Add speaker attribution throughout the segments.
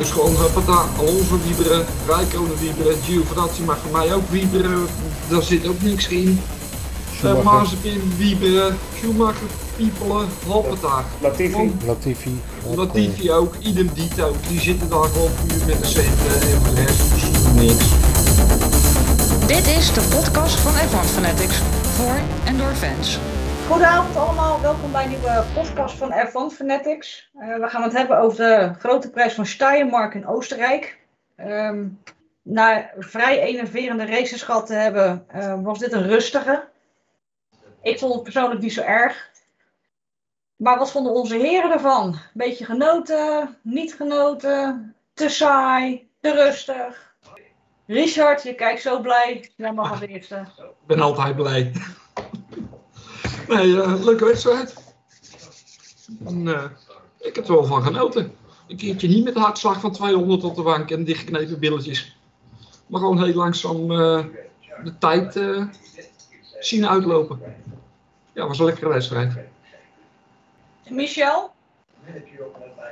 Speaker 1: Dus gewoon Pata, Alonso wieberen, Rijkonen wieberen, Giovinazzi mag voor mij ook wieberen. Daar zit ook niks in. Uh, Mazepin wieberen, Schumacher, piepelen, hoppata.
Speaker 2: Latifi.
Speaker 3: Latifi.
Speaker 1: Latifi ook, idem dito. Die zitten daar gewoon puur met de centen en voor de rest niks.
Speaker 4: Dit is de podcast van F1 Fanatics voor en door fans.
Speaker 5: Goedenavond allemaal, welkom bij een nieuwe podcast van F1 Fanatics. Uh, we gaan het hebben over de grote prijs van Steiermark in Oostenrijk. Um, na vrij enerverende races gehad te hebben, uh, was dit een rustige. Ik vond het persoonlijk niet zo erg. Maar wat vonden onze heren ervan? Beetje genoten, niet genoten, te saai, te rustig. Richard, je kijkt zo blij. Jij mag als eerste.
Speaker 1: Ik ben altijd blij. Nee, uh, leuke wedstrijd. En, uh, ik heb er wel van genoten. Een keertje niet met de hartslag van 200 op de bank en dichtgeknepen billetjes. Maar gewoon heel langzaam uh, de tijd zien uitlopen. Ja, was een lekkere wedstrijd.
Speaker 5: Michel?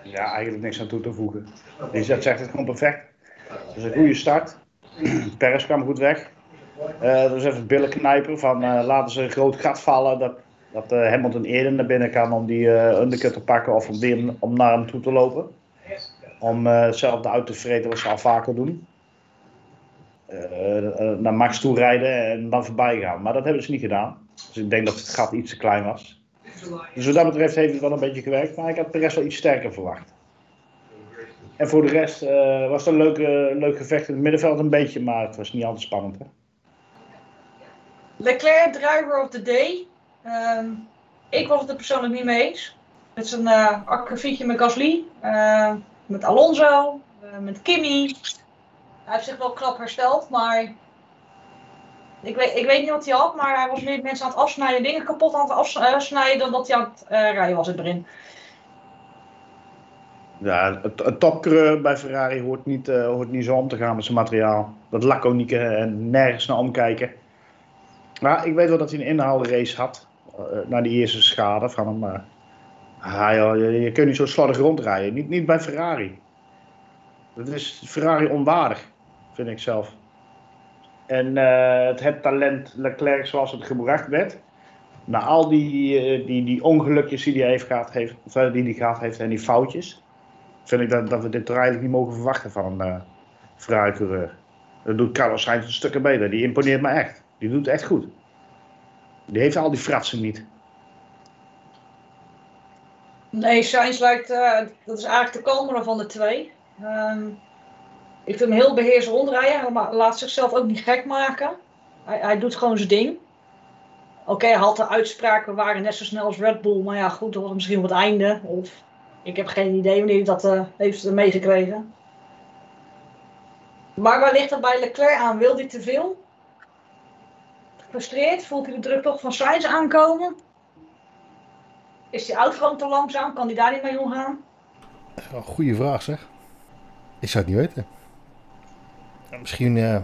Speaker 2: Ja, eigenlijk niks aan toe te voegen. Die zegt het gewoon perfect. Het is een goede start. Peres kwam goed weg. Uh, dus even billen knijpen van uh, laten ze een groot gat vallen dat, dat uh, Hamilton eerder naar binnen kan om die undercut te pakken of om, om naar hem toe te lopen. Om hetzelfde uit te vreten wat ze al vaker doen. naar Max toe rijden en dan voorbij gaan. Maar dat hebben ze niet gedaan. Dus ik denk dat het gat iets te klein was. Dus wat dat betreft heeft het wel een beetje gewerkt, maar ik had Perez wel iets sterker verwacht. En voor de rest uh, was het een leuk, uh, leuk gevecht in het middenveld een beetje, maar het was niet altijd spannend. Hè?
Speaker 5: Leclerc, driver of the day. Um, ik was het er persoonlijk niet mee eens. Het is een uh, akkefietje met Gasly, met Alonso, met Kimi. Hij heeft zich wel knap hersteld, maar ik weet, ik weet niet wat hij had, maar hij was meer mensen aan het afsnijden, dingen kapot aan het afsnijden dan dat hij aan het rijden was in het.
Speaker 2: Ja, het, het bij Ferrari hoort niet, hoort niet zo om te gaan met zijn materiaal. Dat laconieke en nergens naar omkijken. Maar ik weet wel dat hij een inhaalrace had. Uh, na die eerste schade van hem. Maar ah, je, je kunt niet zo slordig rondrijden. Niet, niet bij Ferrari. Dat is Ferrari onwaardig, vind ik zelf. En het, talent Leclerc zoals het gebracht werd. Na al die, die, die ongelukjes die hij heeft gehad heeft, of die hij gehad heeft en die foutjes vind ik dat, dat we dit er eigenlijk niet mogen verwachten van een Ferrari-coureur. Dat doet Carlos Sainz een stukje beter. Die imponeert me echt. Die doet het echt goed. Die heeft al die fratsen niet.
Speaker 5: Nee, Sainz lijkt, uh, dat is eigenlijk de kalmere van de twee. Um, ik vind hem heel beheerst rondrijden. Hij laat zichzelf ook niet gek maken. Hij, hij doet gewoon zijn ding. Oké, hij had de uitspraken waren net zo snel als Red Bull. Maar ja, goed, dat was misschien het einde. Of ik heb geen idee wanneer hij dat uh, heeft meegekregen. Maar waar ligt dat bij Leclerc aan? Wil hij te veel? Gefrustreerd? Voelt hij de druk toch van Sainz aankomen? Is die auto gewoon te langzaam? Kan hij daar niet mee omgaan?
Speaker 3: Goeie vraag zeg. Ik zou het niet weten. Misschien, uh,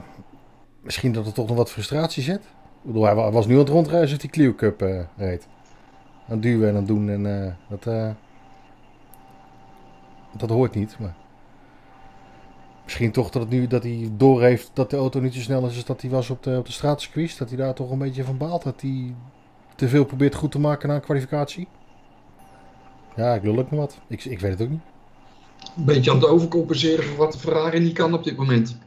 Speaker 3: misschien dat er toch nog wat frustratie zit. Ik bedoel, hij was nu aan het rondreizen die Clio Cup uh, reed. Aan duwen en het doen. En uh, dat, dat hoort niet. Maar misschien toch dat, nu, dat hij doorheeft dat de auto niet zo snel is als dat hij was op de, op de straatcircuit. Dat hij daar toch een beetje van baalt. Dat hij te veel probeert goed te maken na een kwalificatie. Ja, ik lul ook nog wat. Ik, ik weet het ook niet.
Speaker 1: Een beetje aan het overcompenseren voor wat de Ferrari niet kan op dit moment.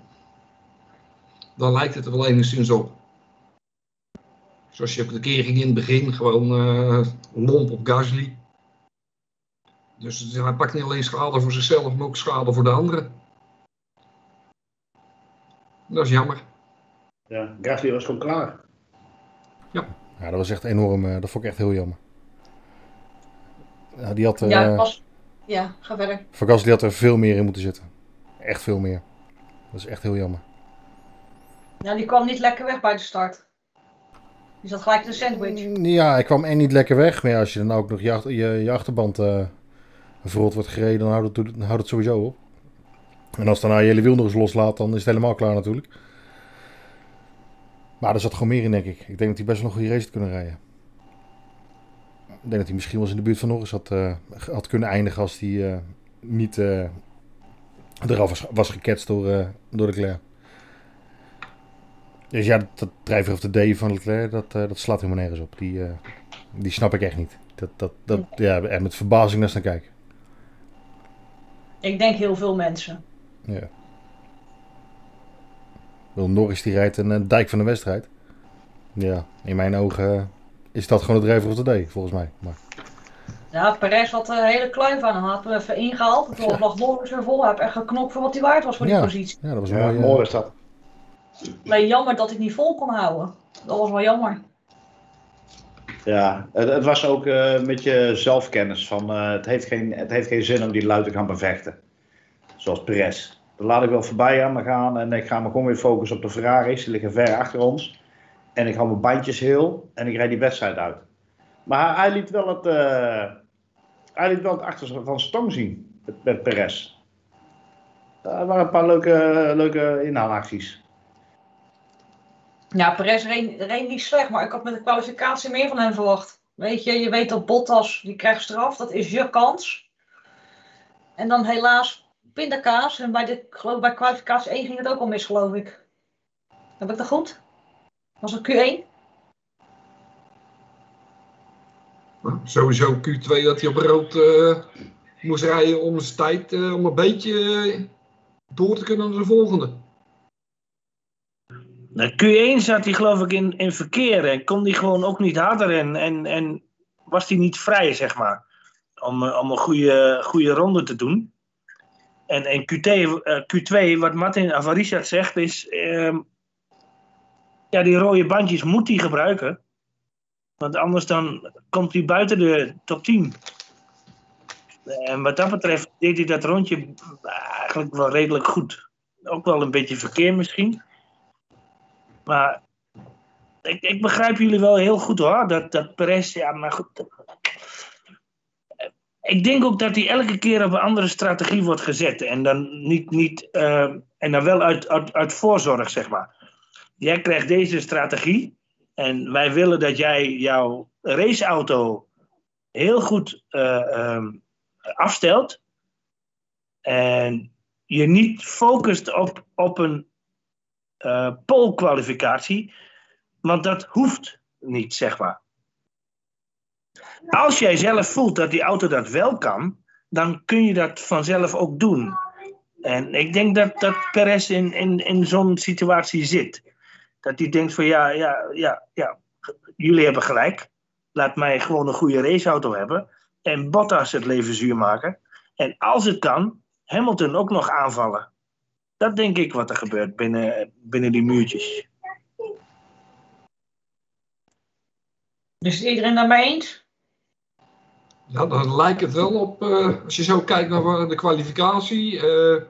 Speaker 1: Dan lijkt het er wel enigszins op. Zoals je ook de kering in het begin gewoon uh, lomp op Gasly. Dus hij pakt niet alleen schade voor zichzelf, maar ook schade voor de anderen. Dat is jammer.
Speaker 2: Ja, Gasly was gewoon klaar.
Speaker 1: Ja.
Speaker 3: Ja, dat was echt enorm. Uh, dat vond ik echt heel jammer. Ja, die had,
Speaker 5: uh, ja, was... ja, ga verder.
Speaker 3: Van Gasly had er veel meer in moeten zitten. Echt veel meer. Dat is echt heel jammer.
Speaker 5: Ja, die kwam niet lekker weg bij de start. Die zat gelijk in de sandwich.
Speaker 3: Ja, hij kwam en niet lekker weg. Maar ja, als je dan ook nog je, je, je achterband uh, verrot wordt gereden, dan houdt het, houdt het sowieso op. En als daarna je hele wiel nog eens loslaat, dan is het helemaal klaar natuurlijk. Maar er zat gewoon meer in, denk ik. Ik denk dat hij best wel nog een goede race had kunnen rijden. Ik denk dat hij misschien wel eens in de buurt van nog eens had, uh, had kunnen eindigen als hij uh, niet uh, eraf was, was geketst door, uh, door Leclerc. Dus ja, dat, dat drijver of de D van Leclerc, dat, dat slaat helemaal nergens op. Die, die snap ik echt niet. Dat, dat, dat, ja, en met verbazing naar staan kijken.
Speaker 5: Ik denk heel veel mensen.
Speaker 3: Ja. Wil Norris die rijdt een, een dijk van de wedstrijd. Ja, in mijn ogen is dat gewoon het drijver of de D, volgens mij. Maar...
Speaker 5: Ja, Perez had een hele kluif aan hem. Had hem even ingehaald. Toen ja. lag Norris er vol. Hij heeft echt geknopt voor wat hij waard was voor die
Speaker 3: ja.
Speaker 5: positie.
Speaker 3: Ja, dat was
Speaker 2: Ja,
Speaker 3: mooi.
Speaker 2: mooi is dat.
Speaker 5: Alleen jammer dat ik niet vol kon houden. Dat was wel jammer.
Speaker 2: Ja, het, het was ook eh, met je zelfkennis van eh, het, heeft geen, het heeft geen zin om die lui te gaan bevechten. Zoals Perez. Dat laat ik wel voorbij aan me gaan en ik ga me gewoon weer focussen op de Ferraris. Die liggen ver achter ons. En ik hou mijn bandjes heel en ik rijd die wedstrijd uit. Maar hij, liet wel het, eh, hij liet wel het achter van zijn tong zien met, Perez. Er waren een paar leuke, leuke inhaalacties.
Speaker 5: Ja, Perez reed, reed niet slecht, maar ik had met de kwalificatie meer van hem verwacht. Weet je, je weet dat Bottas, die krijgt straf, dat is je kans. En dan helaas pindakaas. En bij, de, geloof ik, bij kwalificatie 1 ging het ook al mis, geloof ik. Heb ik dat goed? Was het Q1?
Speaker 1: Nou, sowieso Q2 dat hij op rood eh, moest rijden om zijn tijd, eh, om een beetje eh, door te kunnen naar de volgende.
Speaker 6: Nou, Q1 zat hij geloof ik in, in verkeer en kon hij gewoon ook niet harder en, en, en was hij niet vrij, zeg maar. Om, om een goede, goede ronde te doen. En, en Q2, eh, Q2, wat Martin Avarishat zegt, is... ehm, ja, die rode bandjes moet hij gebruiken. Want anders dan komt hij buiten de top 10. En wat dat betreft deed hij dat rondje eigenlijk wel redelijk goed. Ook wel een beetje verkeer misschien. Maar ik, ik begrijp jullie wel heel goed hoor. Dat, dat Perez, ja, maar goed. Ik denk ook dat hij elke keer op een andere strategie wordt gezet. En dan, niet, niet, eh, en dan wel uit, uit, voorzorg, zeg maar. Jij krijgt deze strategie. En wij willen dat jij jouw raceauto heel goed eh, ehm, afstelt. En je niet focust op, op een uh, polkwalificatie. Want dat hoeft niet, zeg maar. Als jij zelf voelt dat die auto dat wel kan, dan kun je dat vanzelf ook doen. En ik denk dat, dat Perez in, in, in zo'n situatie zit. Dat hij denkt van ja, ja, ja, ja, jullie hebben gelijk. Laat mij gewoon een goede raceauto hebben. En Bottas het leven zuur maken. En als het kan, Hamilton ook nog aanvallen. Dat denk ik wat er gebeurt binnen, binnen die muurtjes.
Speaker 5: Dus iedereen daarmee eens?
Speaker 1: Ja, dan lijkt het wel op, eh, als je zo kijkt naar de kwalificatie, eh,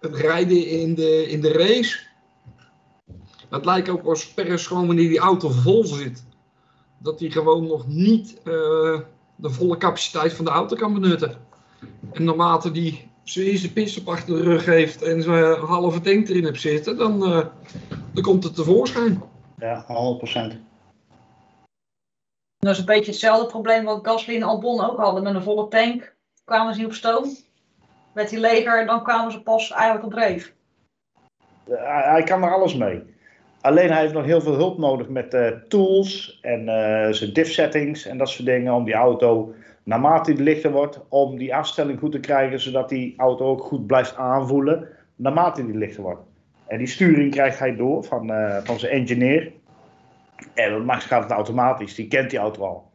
Speaker 1: het rijden in de, in de race. Het lijkt ook als Perez gewoon wanneer die auto vol zit, dat hij gewoon nog niet eh, de volle capaciteit van de auto kan benutten. En naarmate die zijn eerste pitstop achter de rug heeft en zijn halve tank erin hebt zitten, dan, dan komt het tevoorschijn.
Speaker 2: Ja, 100%.
Speaker 5: Dat is een beetje hetzelfde probleem wat Gasly en Albon ook hadden. Met een volle tank kwamen ze niet op stoom. Werd hij leger en dan kwamen ze pas eigenlijk op dreef.
Speaker 2: Hij, kan er alles mee. Alleen hij heeft nog heel veel hulp nodig met eh, tools en eh, zijn diff settings en dat soort dingen om die auto, naarmate die lichter wordt, om die afstelling goed te krijgen, zodat die auto ook goed blijft aanvoelen, naarmate die lichter wordt. En die sturing krijgt hij door van, eh, van zijn engineer. En met Max gaat het automatisch, die kent die auto al.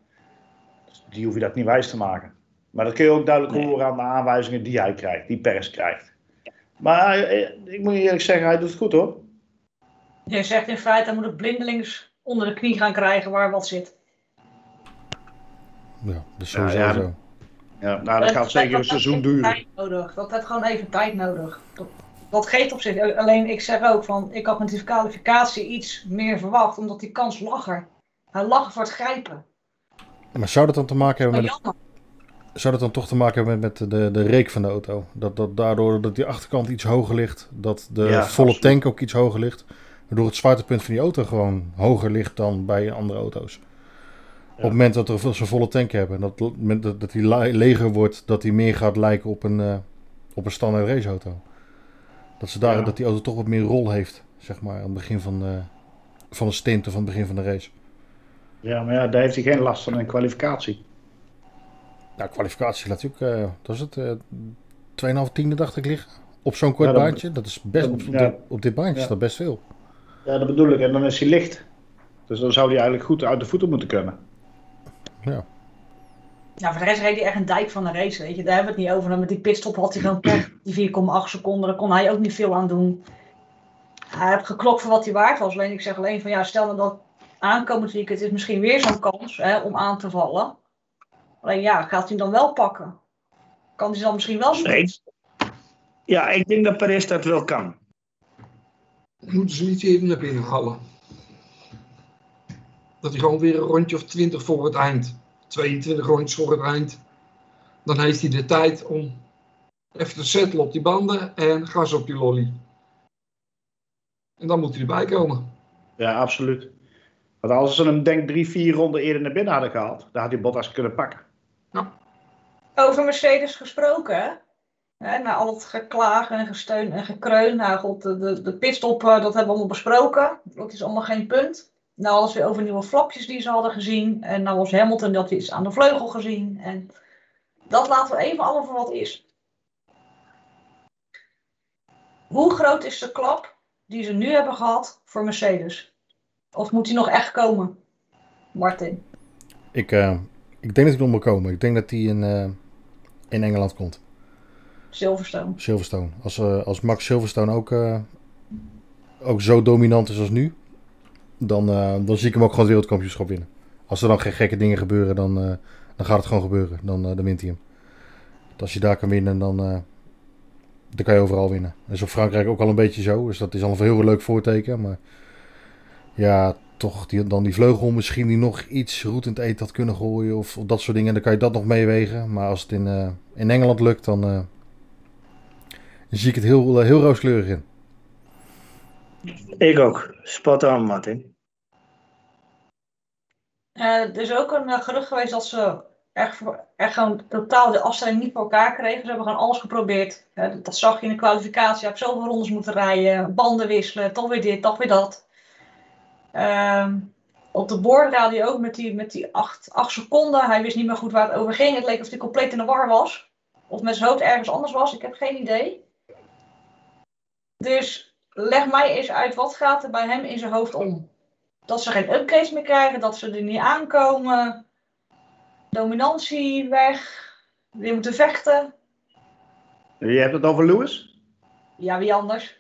Speaker 2: Dus die hoef je dat niet wijs te maken. Maar dat kun je ook duidelijk
Speaker 6: Nee.
Speaker 2: horen aan de aanwijzingen die hij krijgt, die Pers krijgt. Maar eh, ik moet je eerlijk zeggen, hij doet het goed hoor.
Speaker 5: Je zegt in feite, hij moet het blindelings onder de knie gaan krijgen waar wat zit.
Speaker 3: Ja, dus sowieso
Speaker 2: ja.
Speaker 3: zo.
Speaker 2: Ja, nou, dat gaat zeker een seizoen duren.
Speaker 5: Tijd nodig. Dat heeft gewoon even tijd nodig. Dat, geeft op zich. Alleen ik zeg ook van, ik had met die kwalificatie iets meer verwacht, omdat die kans lag er. Hij lag voor het grijpen.
Speaker 3: Maar zou dat dan te maken hebben met het. Zou dat dan toch te maken hebben met, met de, de reek van de auto? Dat, dat daardoor dat die achterkant iets hoger ligt, dat de
Speaker 2: Ja,
Speaker 3: volle
Speaker 2: absoluut.
Speaker 3: tank ook iets hoger ligt. Waardoor het zwaartepunt van die auto gewoon hoger ligt dan bij andere auto's. Op het moment dat we zo'n volle tank hebben, dat, dat, dat die le- leger wordt, dat die meer gaat lijken op een, eh, op een standaard raceauto. Dat, ze daar,
Speaker 2: Ja.
Speaker 3: dat die auto toch wat meer rol heeft, zeg maar, aan het begin van, eh, van de stint of aan het begin van de race.
Speaker 2: Ja, maar ja, daar heeft hij geen last van in kwalificatie.
Speaker 3: Nou, kwalificatie laat ook, eh dat is het, eh 2,5 tiende dacht ik liggen. Op zo'n kort
Speaker 2: Ja, dat-
Speaker 3: baantje, dat is best, op,
Speaker 2: Ja.
Speaker 3: op dit baantje is dat best veel.
Speaker 2: Ja, dat bedoel ik. En dan is hij licht. Dus dan zou hij eigenlijk goed uit de voeten moeten kunnen.
Speaker 3: Ja.
Speaker 5: Ja, voor de rest reed hij echt een dijk van de race, weet je. Daar hebben we het niet over. En met die pitstop had hij gewoon pech. Die 4,8 seconden, daar kon hij ook niet veel aan doen. Hij heeft geklokt voor wat hij waard was. Alleen ik zeg alleen van, ja, stel nou dat aankomend weekend is misschien weer zo'n kans hè, om aan te vallen. Alleen ja, gaat hij dan wel pakken? Kan hij dan misschien wel?
Speaker 6: Nee. Ja, ik denk dat Perez dat wel kan.
Speaker 1: Moeten ze niet even naar binnen halen. Dat hij gewoon weer een rondje of 20 voor het eind. 22 rondjes voor het eind. Dan heeft hij de tijd om even te settelen op die banden en gas op die lolly. En dan moet hij erbij komen.
Speaker 2: Ja, absoluut. Want als ze hem denk drie, vier ronden eerder naar binnen hadden gehaald, dan had hij Bottas kunnen pakken.
Speaker 5: Over Mercedes gesproken, hè? Na al het geklaag en gesteun en gekreun. Nou goed, de, de, de pitstop, eh, dat hebben we allemaal besproken. Dat is allemaal geen punt. Nou alles weer over nieuwe flapjes die ze hadden gezien. En nou was Hamilton dat is aan de vleugel gezien. En dat laten we even allemaal voor wat is. Hoe groot is de klap die ze nu hebben gehad voor Mercedes? Of moet die nog echt komen? Martin.
Speaker 3: Ik, eh, ik denk dat hij nog moet komen. Ik denk dat hij in, eh, in Engeland komt.
Speaker 5: Silverstone.
Speaker 3: Silverstone. Als, eh, als Max Silverstone ook, ook zo dominant is als nu, dan, eh, dan zie ik hem ook gewoon het wereldkampioenschap winnen. Als er dan geen gekke dingen gebeuren, dan, eh, dan gaat het gewoon gebeuren. Dan, eh, dan wint hij hem. Als je daar kan winnen, dan, dan kan je overal winnen. Dat is op Frankrijk ook al een beetje zo. Dus dat is al een heel leuk voorteken. Maar ja, toch dan die vleugel misschien die nog iets roetend eten had kunnen gooien. Of, of dat soort dingen. Dan kan je dat nog meewegen. Maar als het in, in Engeland lukt, dan... zie ik het heel, heel rooskleurig in.
Speaker 6: Ik ook. Spot on, Martin.
Speaker 5: Eh, er is ook een eh, gerucht geweest dat ze echt, echt gewoon totaal de afstelling niet voor elkaar kregen. Ze hebben gewoon alles geprobeerd. Dat- dat zag je in de kwalificatie. Je hebt zoveel rondes moeten rijden, banden wisselen, toch weer dit, toch weer dat. Ehm, op de boordradio ook met die, met die acht, acht seconden. Hij wist niet meer goed waar het over ging. Het leek of hij compleet in de war was. Of met zijn hoofd ergens anders was. Ik heb geen idee. Dus leg mij eens uit, wat gaat er bij hem in zijn hoofd om? Dat ze geen upgrades meer krijgen, dat ze er niet aankomen. Dominantie weg. Weer moeten vechten.
Speaker 2: Je hebt het over Lewis.
Speaker 5: Ja, wie anders?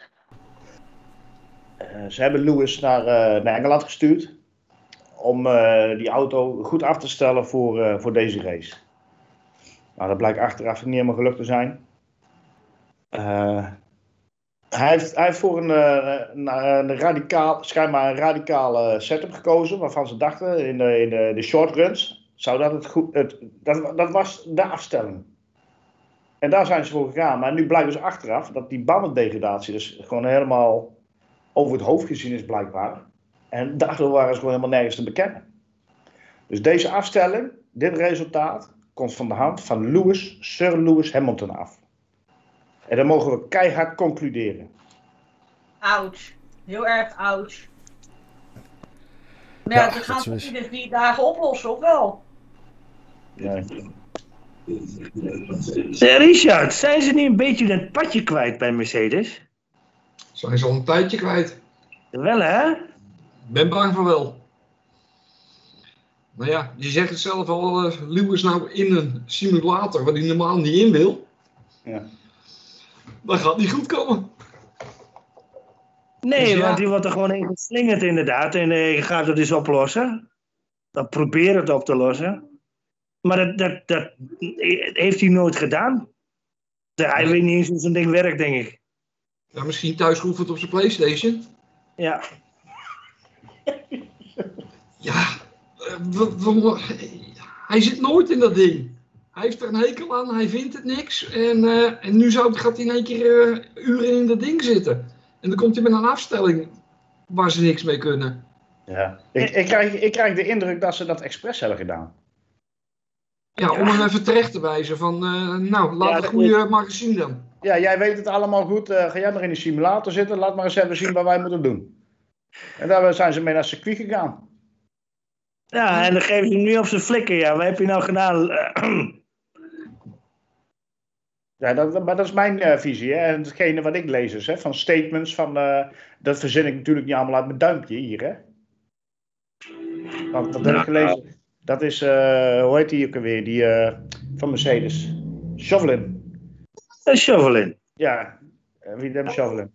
Speaker 2: Eh, ze hebben Lewis naar, eh, naar Engeland gestuurd. Om eh, die auto goed af te stellen voor, voor deze race. Nou, dat blijkt achteraf niet helemaal gelukt te zijn. Eh, hij, heeft, hij voor een, eh, een, een radicaal, schijnbaar een radicale setup gekozen. Waarvan ze dachten in de, in de short runs. Zou dat het goed. Het, dat, dat was de afstelling. En daar zijn ze voor gegaan. Maar nu blijkt dus achteraf dat die bandendegradatie dus gewoon helemaal over het hoofd gezien is blijkbaar. En daardoor waren ze gewoon helemaal nergens te bekennen. Dus deze afstelling, dit resultaat, komt van de hand van Lewis, Sir Lewis Hamilton af. En dan mogen we keihard concluderen.
Speaker 5: Ouch. Heel erg ouch. Maar ja,
Speaker 3: Ja, dat
Speaker 5: gaan
Speaker 3: dus-
Speaker 5: iedere vier dagen oplossen, of wel?
Speaker 2: Ja.
Speaker 6: Eh, Richard, zijn ze niet een beetje het padje kwijt bij Mercedes?
Speaker 1: Zijn ze al een tijdje kwijt.
Speaker 6: Wel hè?
Speaker 1: Ben bang van wel. Nou ja, je zegt het zelf al, eh, Lewis nou in een simulator waar hij normaal niet in wil.
Speaker 2: Ja.
Speaker 1: Dat gaat niet goed komen.
Speaker 6: Nee,
Speaker 1: Dus ja.
Speaker 6: want die wordt er gewoon in geslingerd inderdaad. En eh, je gaat het dus oplossen. Dan probeer het op te lossen. Maar dat, dat, dat heeft hij nooit gedaan. Hij weet niet eens hoe zo'n ding werkt, denk ik.
Speaker 1: Ja, misschien thuis geoefend op zijn Playstation.
Speaker 6: Ja.
Speaker 1: Ja, eh, hij zit nooit in dat ding. Hij heeft er een hekel aan, hij vindt het niks. En, eh, en nu zou, gaat hij in één keer eh, uren in dat ding zitten. En dan komt hij met een afstelling waar ze niks mee kunnen.
Speaker 2: Ja. Ik, ik, krijg, ik krijg de indruk dat ze dat expres hebben gedaan.
Speaker 1: Ja, om hem even terecht te wijzen van, eh, nou, laat
Speaker 6: Ja,
Speaker 1: het goede maar eens zien dan.
Speaker 2: Ja, jij weet het allemaal goed. Eh, ga jij maar in de simulator zitten. Laat maar eens even zien wat wij moeten doen. En daar zijn ze mee naar het circuit gegaan.
Speaker 6: Ja, en dan geven ze hem nu op zijn flikker. Ja, wat heb je nou gedaan?
Speaker 2: Ja, dat, maar dat is mijn eh, visie. Hè. En hetgene wat ik lees is, hè, van statements, van, eh, dat verzin ik natuurlijk niet allemaal uit mijn duimpje hier. Hè. Want dat heb ik gelezen. Dat is, eh, hoe heet die ook alweer, die van Mercedes? Chauvelin.
Speaker 6: Een shoveling.
Speaker 2: Ja, heeft Chauvelin?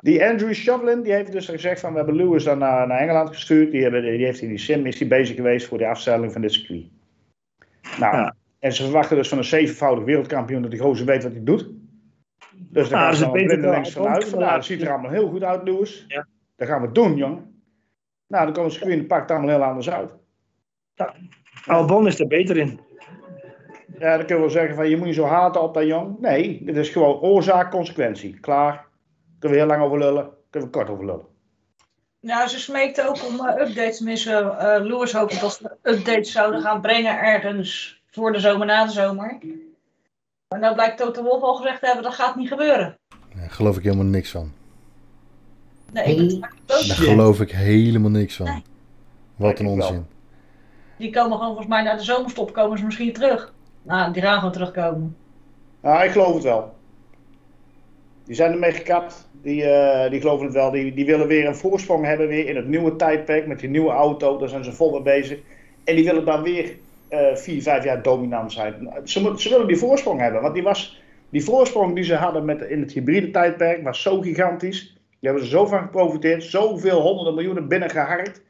Speaker 2: Die Andrew Chauvelin, die heeft dus gezegd van, we hebben Lewis dan naar, naar Engeland gestuurd. Die, hebben, die heeft in die sim, is die bezig geweest voor de afstelling van dit circuit. Nou,
Speaker 6: Ja.
Speaker 2: En ze verwachten dus van een zevenvoudig wereldkampioen dat die gozer weet wat hij doet. Dus daar
Speaker 6: Ah,
Speaker 2: gaan
Speaker 6: ze
Speaker 2: ze
Speaker 6: het
Speaker 2: blindelings
Speaker 6: wel.
Speaker 2: vanuit. Van, nou, dat ziet er allemaal heel goed uit, Lewis.
Speaker 6: Ja.
Speaker 2: Dat gaan we doen, jongen. Nou, dan komt het circuit en pakt allemaal heel anders uit.
Speaker 6: Albon is er beter in.
Speaker 2: Ja, dan kunnen we wel zeggen van, je moet niet zo haten op dat jong. Nee, dit is gewoon oorzaak, consequentie. Klaar. Kunnen we heel lang over lullen. Kunnen we kort over lullen.
Speaker 5: Nou, ze smeekte ook om eh, updates. Tenminste, eh Lewis hoopte dat ze updates zouden gaan brengen ergens voor de zomer, na de zomer. Maar nou blijkt Toto Wolff al gezegd te hebben, dat gaat niet gebeuren.
Speaker 3: Daar geloof ik helemaal niks van.
Speaker 5: Nee, ik het ook
Speaker 3: Daar geloof ik helemaal niks van.
Speaker 5: Nee.
Speaker 3: Wat een onzin.
Speaker 5: Die komen gewoon volgens mij na de zomerstop komen ze misschien terug. Nou, die gaan gewoon terugkomen.
Speaker 2: Nou, ik geloof het wel. Die zijn ermee gekapt. Die, eh, die geloven het wel. Die, die willen weer een voorsprong hebben weer in het nieuwe tijdperk met die nieuwe auto. Daar zijn ze vol mee bezig. En die willen dan weer eh, vier, vijf jaar dominant zijn. Ze, ze willen die voorsprong hebben. Want die, was, die voorsprong die ze hadden met, in het hybride tijdperk was zo gigantisch. Die hebben ze zo van geprofiteerd. Zoveel honderden miljoenen binnengeharkt.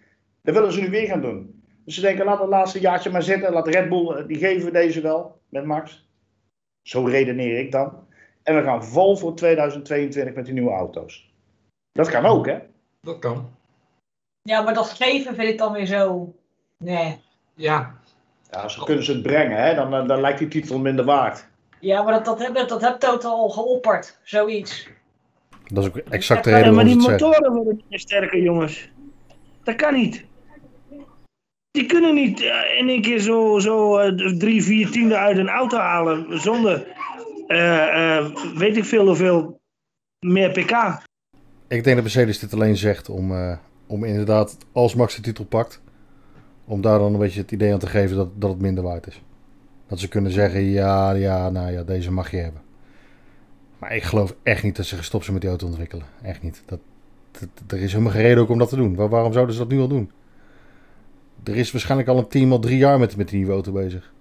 Speaker 2: Dat willen ze nu weer gaan doen. Dus ze denken, laat het laatste jaartje maar zitten. Laat Red Bull, eh, die geven we deze wel met Max. Zo redeneer ik dan. En we gaan vol voor 2022 met die nieuwe auto's. Dat kan ook, hè?
Speaker 1: Dat kan.
Speaker 5: Ja, maar dat geven vind ik dan weer zo. Nee.
Speaker 1: Ja,
Speaker 2: Ja, zo kunnen ze het brengen, hè? Dan, eh, dan lijkt die titel minder waard.
Speaker 5: Ja, maar dat, dat, heb, dat heb Toto al geopperd. Zoiets.
Speaker 3: Dat is ook exact de reden
Speaker 6: Ja, maar
Speaker 3: waarom
Speaker 6: die
Speaker 3: ze
Speaker 6: motoren worden niet meer sterker, jongens. Dat kan niet. Die kunnen niet eh, in één keer zo, zo eh, drie, vier tienden uit een auto halen zonder, eh, eh, weet ik veel hoeveel, meer pk.
Speaker 3: Ik denk dat Mercedes dit alleen zegt om, eh, om inderdaad, als Max de titel pakt, om daar dan een beetje het idee aan te geven dat, dat het minder waard is. Dat ze kunnen zeggen, ja, ja, nou ja, deze mag je hebben. Maar ik geloof echt niet dat ze gestopt zijn met die auto ontwikkelen. Echt niet. Dat, dat- er is helemaal geen reden ook om dat te doen. Waar- waarom zouden ze dat nu al doen? Er is waarschijnlijk al een team al drie jaar met, met die nieuwe auto bezig.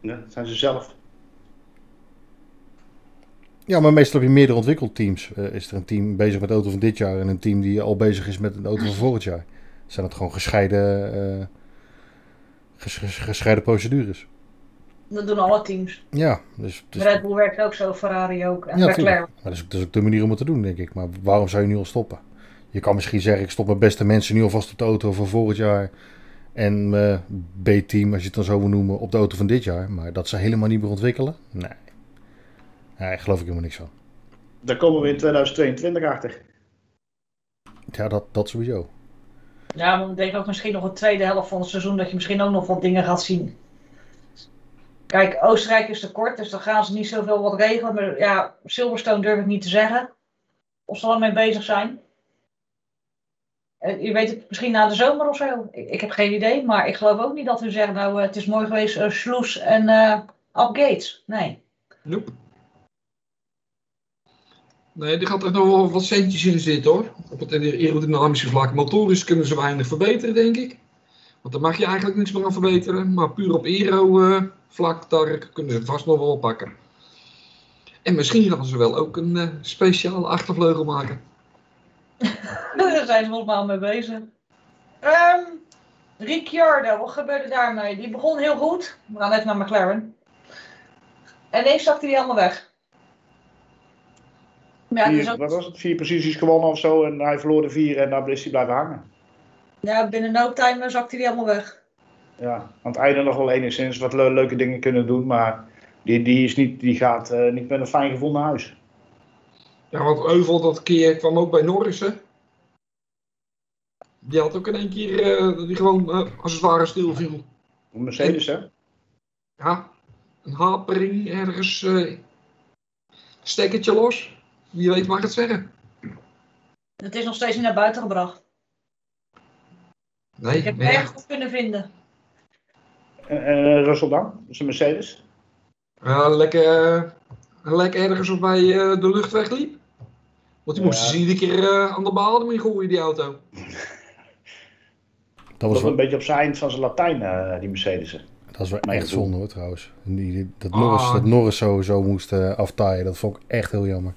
Speaker 2: Ja, dat zijn ze zelf.
Speaker 3: Ja, maar meestal heb je meerdere ontwikkelteams. Eh, is er een team bezig met de auto van dit jaar en een team die al bezig is met een auto van volgend jaar. Zijn het gewoon gescheiden, eh, ges- ges- gescheiden procedures.
Speaker 5: Dat doen alle teams.
Speaker 3: Ja, dus, dus
Speaker 5: Red Bull werkt ook zo, Ferrari ook. En
Speaker 3: ja,
Speaker 5: Leclerc.
Speaker 3: Maar dat is, ook, dat is ook de manier om het te doen, denk ik. Maar waarom zou je nu al stoppen? Je kan misschien zeggen, ik stop mijn beste mensen nu alvast op de auto van volgend jaar. En mijn B-team, als je het dan zo wil noemen, op de auto van dit jaar. Maar dat ze helemaal niet meer ontwikkelen? Nee. Nee, daar geloof ik helemaal niks van.
Speaker 2: Daar komen we in 2022 achter.
Speaker 3: Ja, dat, dat sowieso.
Speaker 5: Ja, maar ik denk ook misschien nog een tweede helft van het seizoen dat je misschien ook nog wat dingen gaat zien. Kijk, Oostenrijk is te kort, dus dan gaan ze niet zoveel wat regelen. Maar ja, Silverstone durf ik niet te zeggen. Of ze al mee bezig zijn. Eh, Je weet het misschien na de zomer of zo. Ik, heb geen idee, maar ik geloof ook niet dat we zeggen, nou eh, het is mooi geweest, uh, Sloes en eh Up Gates. Nee.
Speaker 1: nope. Nee, er gaat er nog wel wat centjes in zitten hoor. Op het aerodynamische vlak. Motorisch kunnen ze weinig verbeteren, denk ik. Want daar mag je eigenlijk niks meer aan verbeteren. Maar puur op aero-vlak, daar kunnen ze vast nog wel pakken. En misschien gaan ze wel ook een eh, speciale achtervleugel maken.
Speaker 5: Daar zijn ze volgens mij al mee bezig. Ehm Ricciardo, wat gebeurde daarmee? Die begon heel goed. We gaan even naar McLaren. En ineens zakte hij allemaal weg. Ja,
Speaker 2: Vier-
Speaker 5: dus ook,
Speaker 2: Wat was het? Vier posities gewonnen of zo. En hij verloor de vier en daar is hij blijven hangen.
Speaker 5: ja, binnen no time zakte hij allemaal weg.
Speaker 2: Ja, aan het einde nog wel enigszins wat le- leuke dingen kunnen doen. Maar die, die, is niet, die gaat eh, niet met een fijn gevoel naar huis.
Speaker 1: Ja, want Euvel dat keer kwam ook bij Norris, hè? Die had ook in één keer, eh, die gewoon eh, als het ware stil viel.
Speaker 2: Mercedes, hè?
Speaker 1: Ja, een hapering ergens eh, Stekkertje los. Wie weet mag het zeggen.
Speaker 5: Het is nog steeds niet naar buiten gebracht.
Speaker 1: Nee,
Speaker 5: Ik heb het erg goed kunnen vinden.
Speaker 2: En, en Russell dan? Dat is een Mercedes.
Speaker 1: Ja, lekker, eh, lekker ergens op bij eh, de luchtweg liep. Want die
Speaker 2: Ja.
Speaker 1: moesten ze iedere keer eh, aan de balen mee gooien, die auto.
Speaker 3: Dat
Speaker 2: Dat
Speaker 3: was wel,
Speaker 2: een beetje op zijn eind van zijn Latijn, eh, die Mercedes.
Speaker 3: dat was wel echt zonde hoor trouwens. Die, die- dat,
Speaker 1: Ah.
Speaker 3: Norris, dat Norris zo, zo moest eh, aftaaien, dat vond ik echt heel jammer.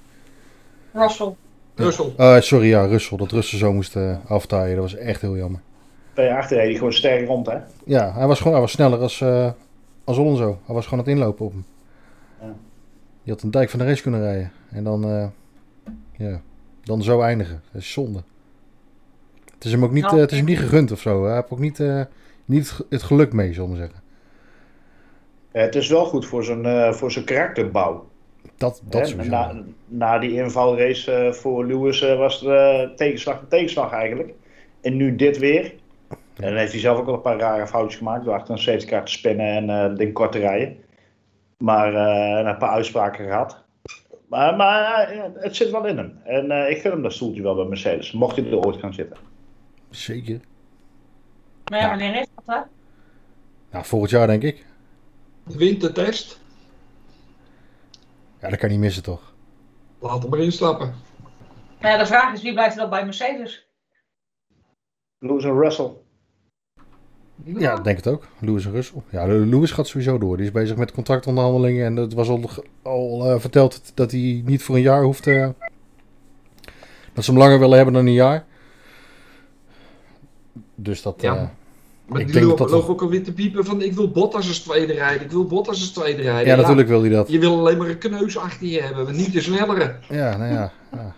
Speaker 5: Russell.
Speaker 1: Russell.
Speaker 3: Eh, sorry, ja, Russell. Dat Russell zo moest eh, aftaaien, dat was echt heel jammer.
Speaker 2: Twee achter die gewoon sterk rond, hè?
Speaker 3: Ja, hij was gewoon hij was sneller als, eh als Alonso. Hij was gewoon aan het inlopen op hem.
Speaker 2: Ja.
Speaker 3: Je had een dijk van de race kunnen rijden. En dan, eh, ja, dan zo eindigen. Dat is zonde. Het is hem ook niet,
Speaker 5: Nou,
Speaker 3: het is hem niet gegund of zo. Hij heeft ook niet, eh, niet het- geluk mee, zullen we maar zeggen.
Speaker 2: Het is wel goed voor zijn, eh, voor zijn karakterbouw.
Speaker 3: Dat, dat
Speaker 2: Hè, na, na die invalrace eh, voor Lewis eh, was het eh, tegenslag en tegenslag eigenlijk. En nu dit weer. En dan heeft hij zelf ook wel een paar rare foutjes gemaakt door achter een safety car te spinnen en eh ding kort te rijden. Maar eh, en een paar uitspraken gehad. Maar, maar het zit wel in hem. En eh, ik vind hem dat stoeltje wel bij Mercedes. Mocht hij er ooit gaan zitten.
Speaker 3: Zeker.
Speaker 5: Maar ja, wanneer is dat, hè?
Speaker 3: Nou, volgend jaar denk ik.
Speaker 1: De wintertest.
Speaker 3: Ja, dat kan niet missen toch?
Speaker 1: Laat hem maar instappen.
Speaker 5: Ja, de vraag is, wie blijft er dan bij Mercedes?
Speaker 2: Lewis en Russell.
Speaker 3: Ja, ik denk het ook. Lewis en Russell. Ja, Lewis gaat sowieso door. Die is bezig met contractonderhandelingen. En het was al, al eh, verteld dat hij niet voor een jaar hoeft. eh, dat ze hem langer willen hebben dan een jaar. Dus dat.
Speaker 1: Ja.
Speaker 3: eh,
Speaker 1: Maar
Speaker 3: Ik
Speaker 1: die
Speaker 3: denk
Speaker 1: loop,
Speaker 3: dat
Speaker 1: loop ook alweer te piepen van ik wil Bottas als tweede rijden. Ik wil Bottas als tweede rijden.
Speaker 3: ja, natuurlijk wil hij dat.
Speaker 1: Je wil alleen maar een kneus achter je hebben, maar niet de snellere.
Speaker 3: Ja, nou ja. ja.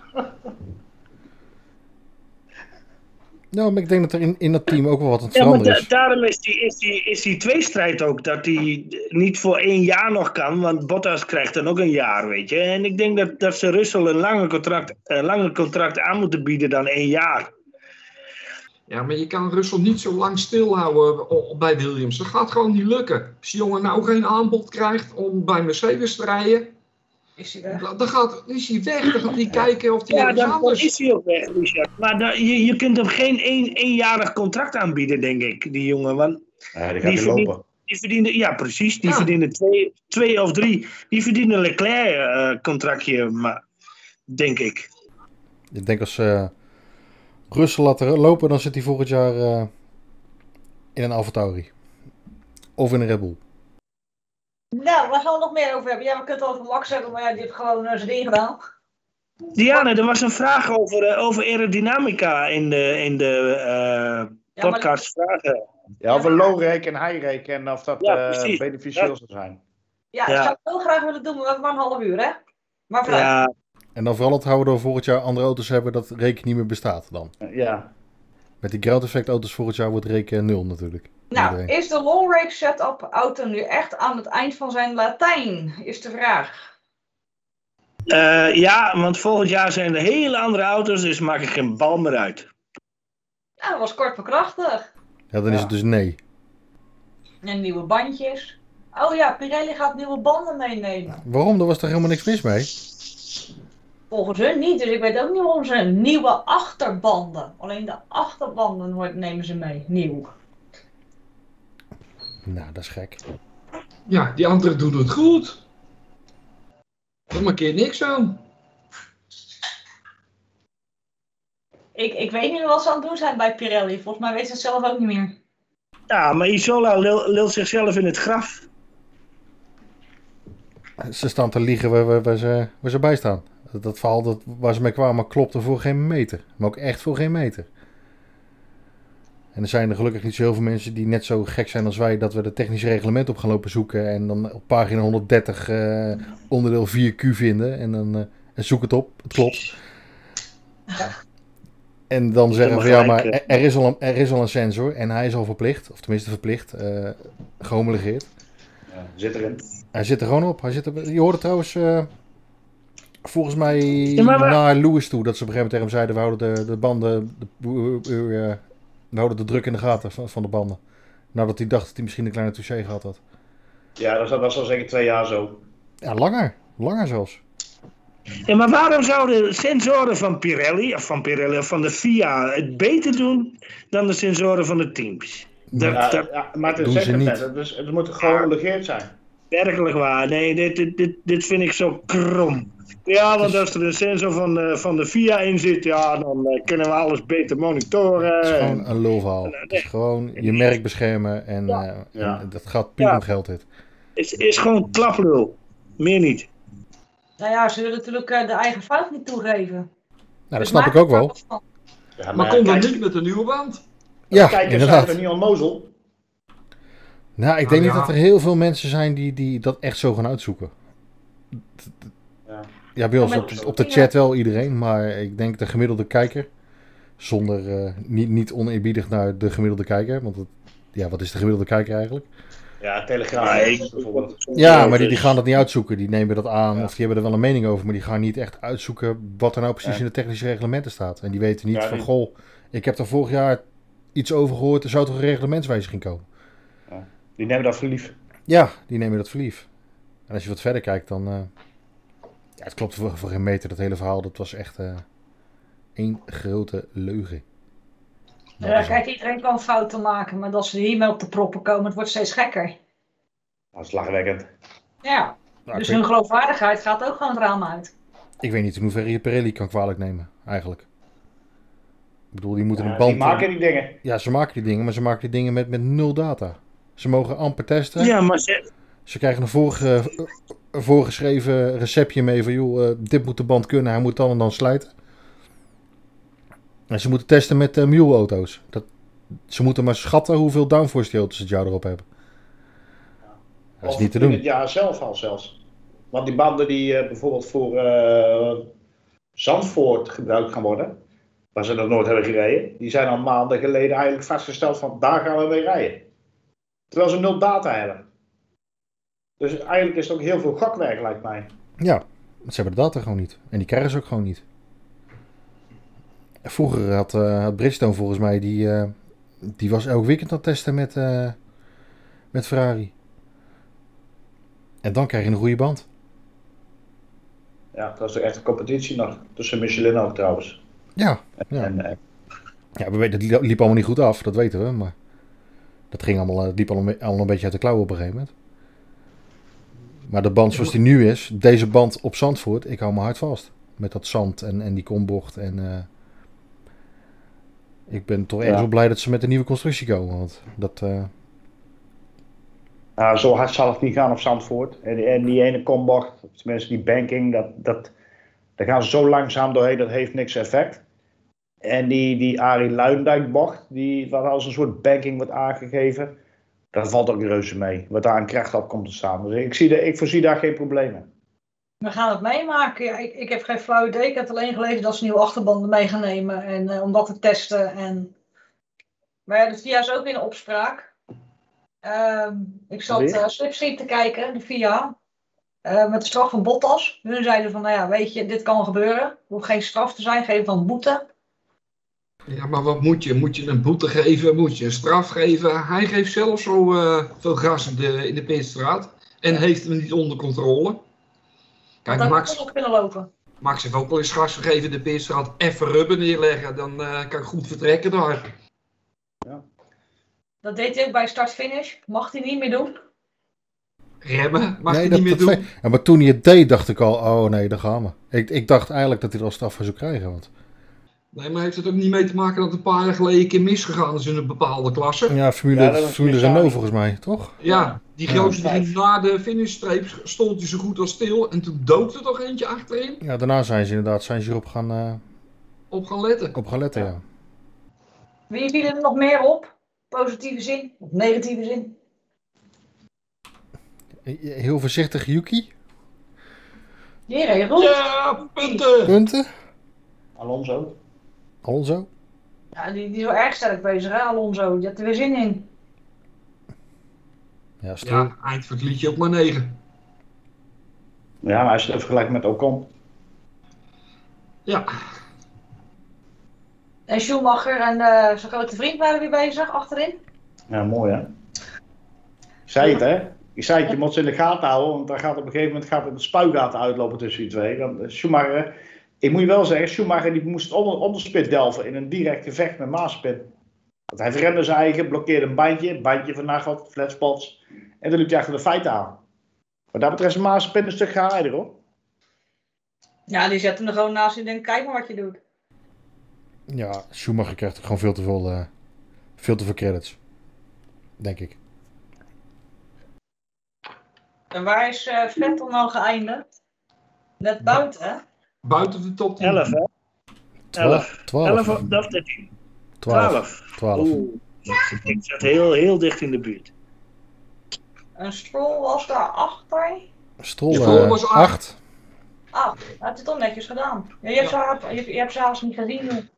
Speaker 3: Nou, maar ik denk dat er in, in dat team ook wel wat aan het
Speaker 6: Ja, maar
Speaker 3: veranderen
Speaker 6: da-
Speaker 3: is.
Speaker 6: daarom is die, is, die, is die tweestrijd ook. Dat hij niet voor één jaar nog kan. Want Bottas krijgt dan ook een jaar, weet je. En ik denk dat, dat ze Russell een langer contract, een langer contract aan moeten bieden dan één jaar.
Speaker 1: Ja, maar je kan Russell niet zo lang stilhouden bij Williams. Dat gaat gewoon niet lukken. Als die jongen nou geen aanbod krijgt om bij Mercedes te rijden,
Speaker 5: Is hij weg?
Speaker 1: dan gaat, is hij weg. Dan gaat hij kijken of hij
Speaker 6: Ja, dan, dan
Speaker 1: anders...
Speaker 6: is hij ook weg, Richard. Maar dan, je, je kunt hem geen één, éénjarig contract aanbieden, denk ik, die jongen. Want
Speaker 2: Ja, die gaat
Speaker 6: verdient-
Speaker 2: lopen.
Speaker 6: die verdienen, ja precies, die
Speaker 1: Ja.
Speaker 6: verdienen twee, twee of drie. Die verdienen een Leclerc-contractje, maar denk ik.
Speaker 3: Ik denk als uh, Russell laten lopen, dan zit hij volgend jaar uh, in een AlphaTauri. Of in een Red Bull.
Speaker 5: Nou, waar gaan we nog meer over hebben? Ja, we kunnen het over Max hebben, maar ja, die heeft gewoon uh, zijn ding gedaan.
Speaker 6: Diana, er was een vraag over, uh, over aerodynamica in de, in de uh,
Speaker 5: Ja, maar-
Speaker 6: podcast vragen.
Speaker 2: Ja, een low-rake en high-rake en of dat
Speaker 6: Ja,
Speaker 2: eh, beneficieel zou zijn.
Speaker 5: Ja,
Speaker 6: Ja.
Speaker 5: ik zou het heel graag willen doen, maar we hebben maar een half uur, hè? Maar vooruit.
Speaker 6: Ja,
Speaker 3: En dan vooral onthouden dat we volgend jaar andere auto's hebben dat reken niet meer bestaat dan.
Speaker 2: Eh, Ja,
Speaker 3: Met die ground effect auto's volgend jaar wordt reken nul natuurlijk.
Speaker 5: nou,
Speaker 3: Iedereen.
Speaker 5: is de long rake setup auto nu echt aan het eind van zijn Latijn? Is de vraag.
Speaker 6: Eh, ja, want volgend jaar zijn er hele andere auto's, dus maak ik geen bal meer uit.
Speaker 5: Nou, dat was kort maar krachtig.
Speaker 3: Ja, dan is het dus nee.
Speaker 5: En nieuwe bandjes. Oh ja, Pirelli gaat nieuwe banden meenemen.
Speaker 3: Waarom? Daar was toch helemaal niks mis mee?
Speaker 5: Volgens hun niet, dus ik weet ook niet waarom ze nieuwe achterbanden. Alleen de achterbanden wordt- nemen ze mee, nieuw.
Speaker 3: Nou, dat is gek.
Speaker 1: Ja, die anderen doen het goed. Dan markeert niks aan.
Speaker 5: Ik, ik weet niet wat ze aan het doen zijn bij Pirelli. Volgens mij weet ze het zelf ook niet meer.
Speaker 6: Ja, maar Isola lul- lult zichzelf in het graf.
Speaker 3: Ze staan te liegen waar, waar, waar ze, waar ze bij staan. Dat, dat verhaal dat, waar ze mee kwamen klopte voor geen meter. Maar ook echt voor geen meter. En er zijn er gelukkig niet zo heel veel mensen die net zo gek zijn als wij... dat we de technische reglement op gaan lopen zoeken... en dan op pagina 130 eh, onderdeel 4Q vinden. En dan eh, en zoek het op, het klopt. En dan zeggen van ja, maar er, is al een, er is al een sensor en hij is al verplicht, of tenminste verplicht, eh gehomologeerd.
Speaker 2: ja, zit erin.
Speaker 3: Hij zit er gewoon op. Hij zit er, je hoorde trouwens eh, volgens mij
Speaker 6: maar
Speaker 3: naar Lewis toe dat ze op een gegeven moment tegen hem zeiden: we houden de, de banden, de, eh, we houden de druk in de gaten van, van de banden. Nadat hij dacht dat hij misschien een kleine touché gehad had.
Speaker 2: Ja, dat was, dat was al zeker twee jaar zo.
Speaker 3: Ja, langer. Langer zelfs.
Speaker 6: Ja, maar waarom zouden sensoren van Pirelli, of van Pirelli, of van de FIA het beter doen dan de sensoren van de teams? Dat,
Speaker 2: Ja,
Speaker 6: dat,
Speaker 2: ja, maar het
Speaker 3: doen
Speaker 2: is
Speaker 3: ze
Speaker 2: zeker
Speaker 3: niet.
Speaker 2: net. Dus het moet gehoorlegeerd zijn.
Speaker 6: Werkelijk waar. Nee, dit, dit, dit, dit vind ik zo krom. Ja, want als er een sensor van de, van de FIA in zit, ja, dan eh, kunnen we alles beter monitoren.
Speaker 3: Het is gewoon
Speaker 6: En-
Speaker 3: een lulverhaal. Het is gewoon je merk beschermen en, eh,
Speaker 2: Ja.
Speaker 3: en dat gaat puur
Speaker 6: Ja.
Speaker 3: om geld dit.
Speaker 6: is, is gewoon klaplul. Meer niet.
Speaker 5: Nou ja, ze willen natuurlijk eh, de eigen fout niet toegeven.
Speaker 3: Nou, dat
Speaker 5: Dus
Speaker 3: snap ik ook wel.
Speaker 1: Maar kom dan
Speaker 2: kijk-
Speaker 1: niet met een nieuwe band.
Speaker 3: Ja,
Speaker 2: Kijkers
Speaker 3: inderdaad.
Speaker 2: zijn er niet onnozel.
Speaker 3: Nou, ik
Speaker 1: Nou,
Speaker 3: denk niet
Speaker 1: ja.
Speaker 3: dat er heel veel mensen zijn die, die dat echt zo gaan uitzoeken.
Speaker 2: Ja.
Speaker 3: Ja, bij ons op, op de chat wel iedereen, maar ik denk de gemiddelde kijker, zonder eh, niet, niet oneerbiedig naar de gemiddelde kijker, want het, ja, wat is de gemiddelde kijker eigenlijk?
Speaker 2: Ja, Telegraaf
Speaker 6: Ja, ik-
Speaker 2: bijvoorbeeld.
Speaker 3: Ja, maar die, die
Speaker 6: dus-
Speaker 3: gaan dat niet uitzoeken. Die nemen dat aan
Speaker 2: Ja.
Speaker 3: of die hebben er wel een mening over, maar die gaan niet echt uitzoeken wat er nou precies
Speaker 2: Ja.
Speaker 3: in de technische reglementen staat. En die weten niet
Speaker 2: Ja,
Speaker 3: van,
Speaker 2: die-
Speaker 3: goh, ik heb er vorig jaar iets over gehoord, er zou toch een reglementswijziging komen?
Speaker 2: Die nemen dat voor lief.
Speaker 3: Ja, die nemen dat voor lief. En als je wat verder kijkt, dan. eh, ja, het klopt voor, voor geen meter, dat hele verhaal. Dat was echt. eh één grote leugen. Dat
Speaker 5: Ja, kijk, iedereen kan fouten maken, maar als ze hiermee op de proppen komen, het wordt steeds gekker.
Speaker 2: Dat is lachwekkend.
Speaker 5: Ja,
Speaker 3: Nou,
Speaker 5: dus hun
Speaker 3: weet,
Speaker 5: geloofwaardigheid gaat ook gewoon het raam uit.
Speaker 3: ik weet niet in hoeverre je Pirelli kan kwalijk nemen, eigenlijk. Ik bedoel, die moeten
Speaker 2: Ja,
Speaker 3: een band.
Speaker 2: die maken die dingen.
Speaker 3: Ja, ze maken die dingen, maar ze maken die dingen met, met nul data. Ze mogen amper testen.
Speaker 6: Ja, maar ze,
Speaker 3: Ze krijgen een, een voorgeschreven receptje mee van, joh, eh, dit moet de band kunnen, hij moet dan en dan slijten. En ze moeten testen met uh, Mule-auto's. Dat, ze moeten maar schatten hoeveel downforce die auto's het jaar erop hebben. Dat is
Speaker 2: Of
Speaker 3: niet te
Speaker 2: in
Speaker 3: doen.
Speaker 2: het jaar zelf al zelfs. Want die banden die eh, bijvoorbeeld voor eh, Zandvoort gebruikt gaan worden, waar ze nog nooit hebben gereden, die zijn al maanden geleden eigenlijk vastgesteld van daar gaan we mee rijden. Terwijl ze nul data hebben. Dus eigenlijk is het ook heel veel gokwerk lijkt mij.
Speaker 3: Ja, ze hebben de data gewoon niet. En die krijgen ze ook gewoon niet. Vroeger had, had Bridgestone volgens mij, die, eh, die was elk weekend aan het testen met, eh, met Ferrari. En dan krijg je een goede band.
Speaker 2: Ja, dat is toch echt een competitie nog. Tussen Michelin ook trouwens.
Speaker 3: Ja, ja.
Speaker 2: En,
Speaker 3: Ja, we weten, dat liep allemaal niet goed af, dat weten we. Maar dat ging allemaal, eh, liep allemaal, allemaal een beetje uit de klauwen op een gegeven moment. Maar de band zoals die nu is, deze band op Zandvoort, ik hou me hard vast. Met dat zand en, en die kombocht. En, eh, ik ben toch
Speaker 2: Ja.
Speaker 3: wel blij dat ze met een nieuwe constructie komen. Want dat, eh,
Speaker 2: nou, zo hard zal het niet gaan op Zandvoort. En, die- en die ene kombocht, tenminste die banking, dat, dat, daar gaan ze zo langzaam doorheen, dat heeft niks effect. En die, die Arie Luindijk bocht, die, wat als een soort banking wordt aangegeven, daar valt ook reuze mee. Wat daar aan kracht op komt te staan. Dus ik, zie de, ik voorzie daar geen problemen.
Speaker 5: We gaan het meemaken. Ja, ik, ik heb geen flauw idee. Ik heb alleen gelezen dat ze nieuwe achterbanden mee gaan nemen. En eh, om dat te testen. En... Maar ja, de VIA is ook in opspraak. Ehm, ik zat uh, Slipstream te kijken, de VIA. eh, met de straf van Bottas. Hun zeiden van, nou ja, weet je, dit kan gebeuren. Er hoeft geen straf te zijn, geef dan boete.
Speaker 1: Ja, maar wat moet je? Moet je een boete geven? Moet je een straf geven? Hij geeft zelf zo eh, veel gas in de, in de pitstraat. En heeft hem niet onder controle. Kijk, Max,
Speaker 5: had op kunnen lopen.
Speaker 1: Max heeft ook wel eens gas gegeven in de pitstraat. Even rubber neerleggen, dan eh, kan ik goed vertrekken daar.
Speaker 5: Dat deed hij ook bij start-finish. Mag hij niet meer doen.
Speaker 1: Remmen, mag
Speaker 3: nee, dat,
Speaker 1: niet meer doen.
Speaker 3: ja, maar toen hij het deed, dacht ik al, oh nee, daar gaan we. Ik, ik dacht eigenlijk dat hij er al straf voor zou krijgen. Want,
Speaker 1: Nee, maar heeft het ook niet mee te maken dat een paar jaar geleden een keer misgegaan is in een bepaalde klasse?
Speaker 3: ja, Formule,
Speaker 2: Ja,
Speaker 3: Formule. Renault volgens mij, toch?
Speaker 1: Ja, die
Speaker 3: Ja.
Speaker 1: gozer die na de finishstreep stond hij zo goed als stil. En toen dook er toch eentje achterin
Speaker 3: Ja, daarna zijn ze inderdaad zijn ze erop gaan, eh,
Speaker 1: op gaan letten.
Speaker 3: op gaan letten, ja.
Speaker 5: Wie viel er nog meer op? Positieve zin of negatieve zin?
Speaker 3: Heel voorzichtig Yuki.
Speaker 5: Die goed.
Speaker 1: Ja, punten!
Speaker 3: Punten.
Speaker 2: Alonso.
Speaker 3: Alonso.
Speaker 5: Ja, die, die is wel erg sterk bezig, hè, Alonso. Die had er weer zin in.
Speaker 3: Ja, Stroll.
Speaker 1: Ja, eindelijk liet je ook maar 9.
Speaker 2: Ja, maar als je het vergelijkt met Ocon.
Speaker 1: Ja,
Speaker 5: En Schumacher en eh zijn grote vriend waren weer bezig, achterin.
Speaker 2: Ja, mooi hè. Zei het hè. Ik zei, het, je moet ze in de gaten houden, want dan gaat op een gegeven moment gaat het een spuigaten uitlopen tussen die twee. Dan, eh, Schumacher, ik moet je wel zeggen, Schumacher die moest onder, onderspit delven in een direct gevecht met Maaspin. Want hij verremde zijn eigen, blokkeerde een bandje, bandje van Nagel, flatspots. En dan liep hij achter de feiten aan. Wat dat betreft is Maaspin een stuk gehaaider hoor.
Speaker 5: Ja, die zet hem er gewoon naast en denkt, kijk maar wat je doet.
Speaker 3: Ja, Schumacher krijgt gewoon veel te veel, eh, veel te veel credits. Denk ik.
Speaker 5: En waar is eh Vettel nou geëindigd? Net buiten, hè?
Speaker 1: Buiten de top 10.
Speaker 6: 11, hè? 11.
Speaker 3: 12.
Speaker 6: 11 of of 13?
Speaker 3: 12.
Speaker 6: 12.
Speaker 3: 12.
Speaker 6: Oeh, ik zat heel, heel dicht in de buurt.
Speaker 5: Een Stroll was daar achter.
Speaker 3: Stroll
Speaker 1: Stroll
Speaker 3: eh,
Speaker 1: was
Speaker 3: 8.
Speaker 5: Ah, hij heeft het toch netjes gedaan. Ja, je, hebt ze, je, je hebt ze zelfs niet gezien.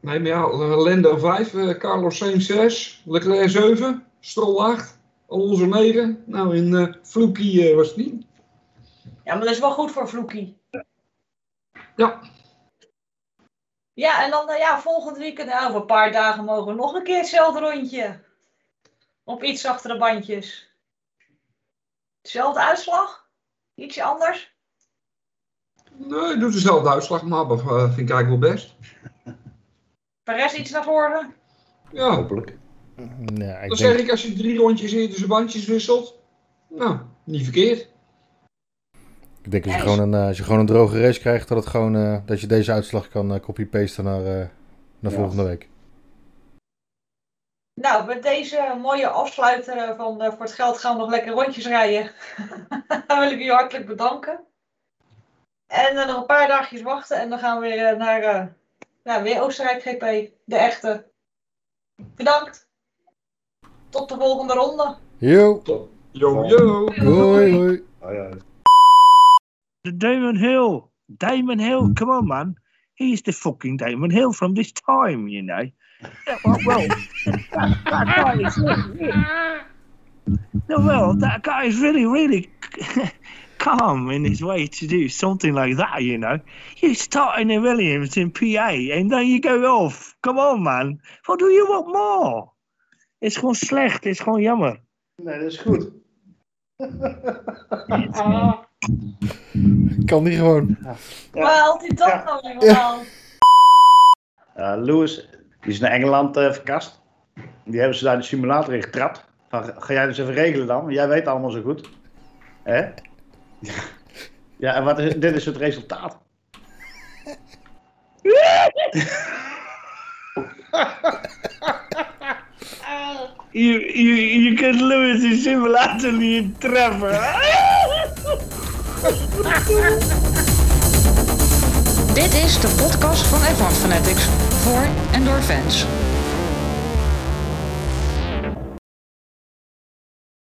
Speaker 1: Nee, maar ja, Lendo 5, eh, Carlos Sainz 6, Leclerc 7, Stroll 8, Alonso 9. Nou, in eh Fluky eh, was het niet.
Speaker 5: Ja, maar dat is wel goed voor Vloekie.
Speaker 1: Ja,
Speaker 5: Ja, en dan eh, ja, volgend weekend, nou, over een paar dagen mogen we nog een keer hetzelfde rondje. Op iets achter de bandjes. Hetzelfde uitslag? Ietsje anders?
Speaker 1: nee, doet dezelfde uitslag, maar dat eh, vind ik eigenlijk wel best.
Speaker 5: Perez iets naar voren?
Speaker 1: Ja,
Speaker 2: Hopelijk.
Speaker 3: Nee, ik
Speaker 1: dan
Speaker 3: denk,
Speaker 1: zeg ik als je drie rondjes in tussen bandjes wisselt. Nou, niet verkeerd.
Speaker 3: Ik denk als je, gewoon een, eh, als je gewoon een droge race krijgt, dat, het gewoon, eh, dat je deze uitslag kan eh, copy-pasten naar, eh, naar
Speaker 2: Ja.
Speaker 3: volgende week.
Speaker 5: Nou, met deze mooie afsluiter van eh, Voor het Geld gaan we nog lekker rondjes rijden. dan wil ik u hartelijk bedanken. En dan nog een paar dagjes wachten en dan gaan we weer naar eh, ja, weer Oostenrijk GP, de echte. Bedankt. Tot de volgende ronde.
Speaker 3: Yo,
Speaker 1: Yo, yo.
Speaker 3: hoi hoi.
Speaker 2: Ja.
Speaker 6: The Damon Hill. Damon Hill, hmm. come on, man. He's the fucking Damon Hill from this time, you know. Yeah, well, well that, that guy is really, really, no, well, that guy is really, really calm in his way to do something like that, you know. You start in a Williams in PA and then you go off. Come on, man. What do you want more? Het is gewoon slecht. Het is gewoon jammer.
Speaker 2: Nee, dat is goed.
Speaker 3: Kan die gewoon.
Speaker 5: Maar altijd dat
Speaker 2: Ja.
Speaker 5: nou helemaal.
Speaker 2: Uh, Lewis, die is naar Engeland eh, verkast. Die hebben ze daar in de simulator in getrapt. Van, ga jij dus even regelen dan? Jij weet allemaal zo goed. Hè? Ja, en wat is, dit is het resultaat.
Speaker 6: You, you, you can Lewis in simulator niet treffen.
Speaker 4: Dit is de podcast van F1 Fanatics voor en door fans.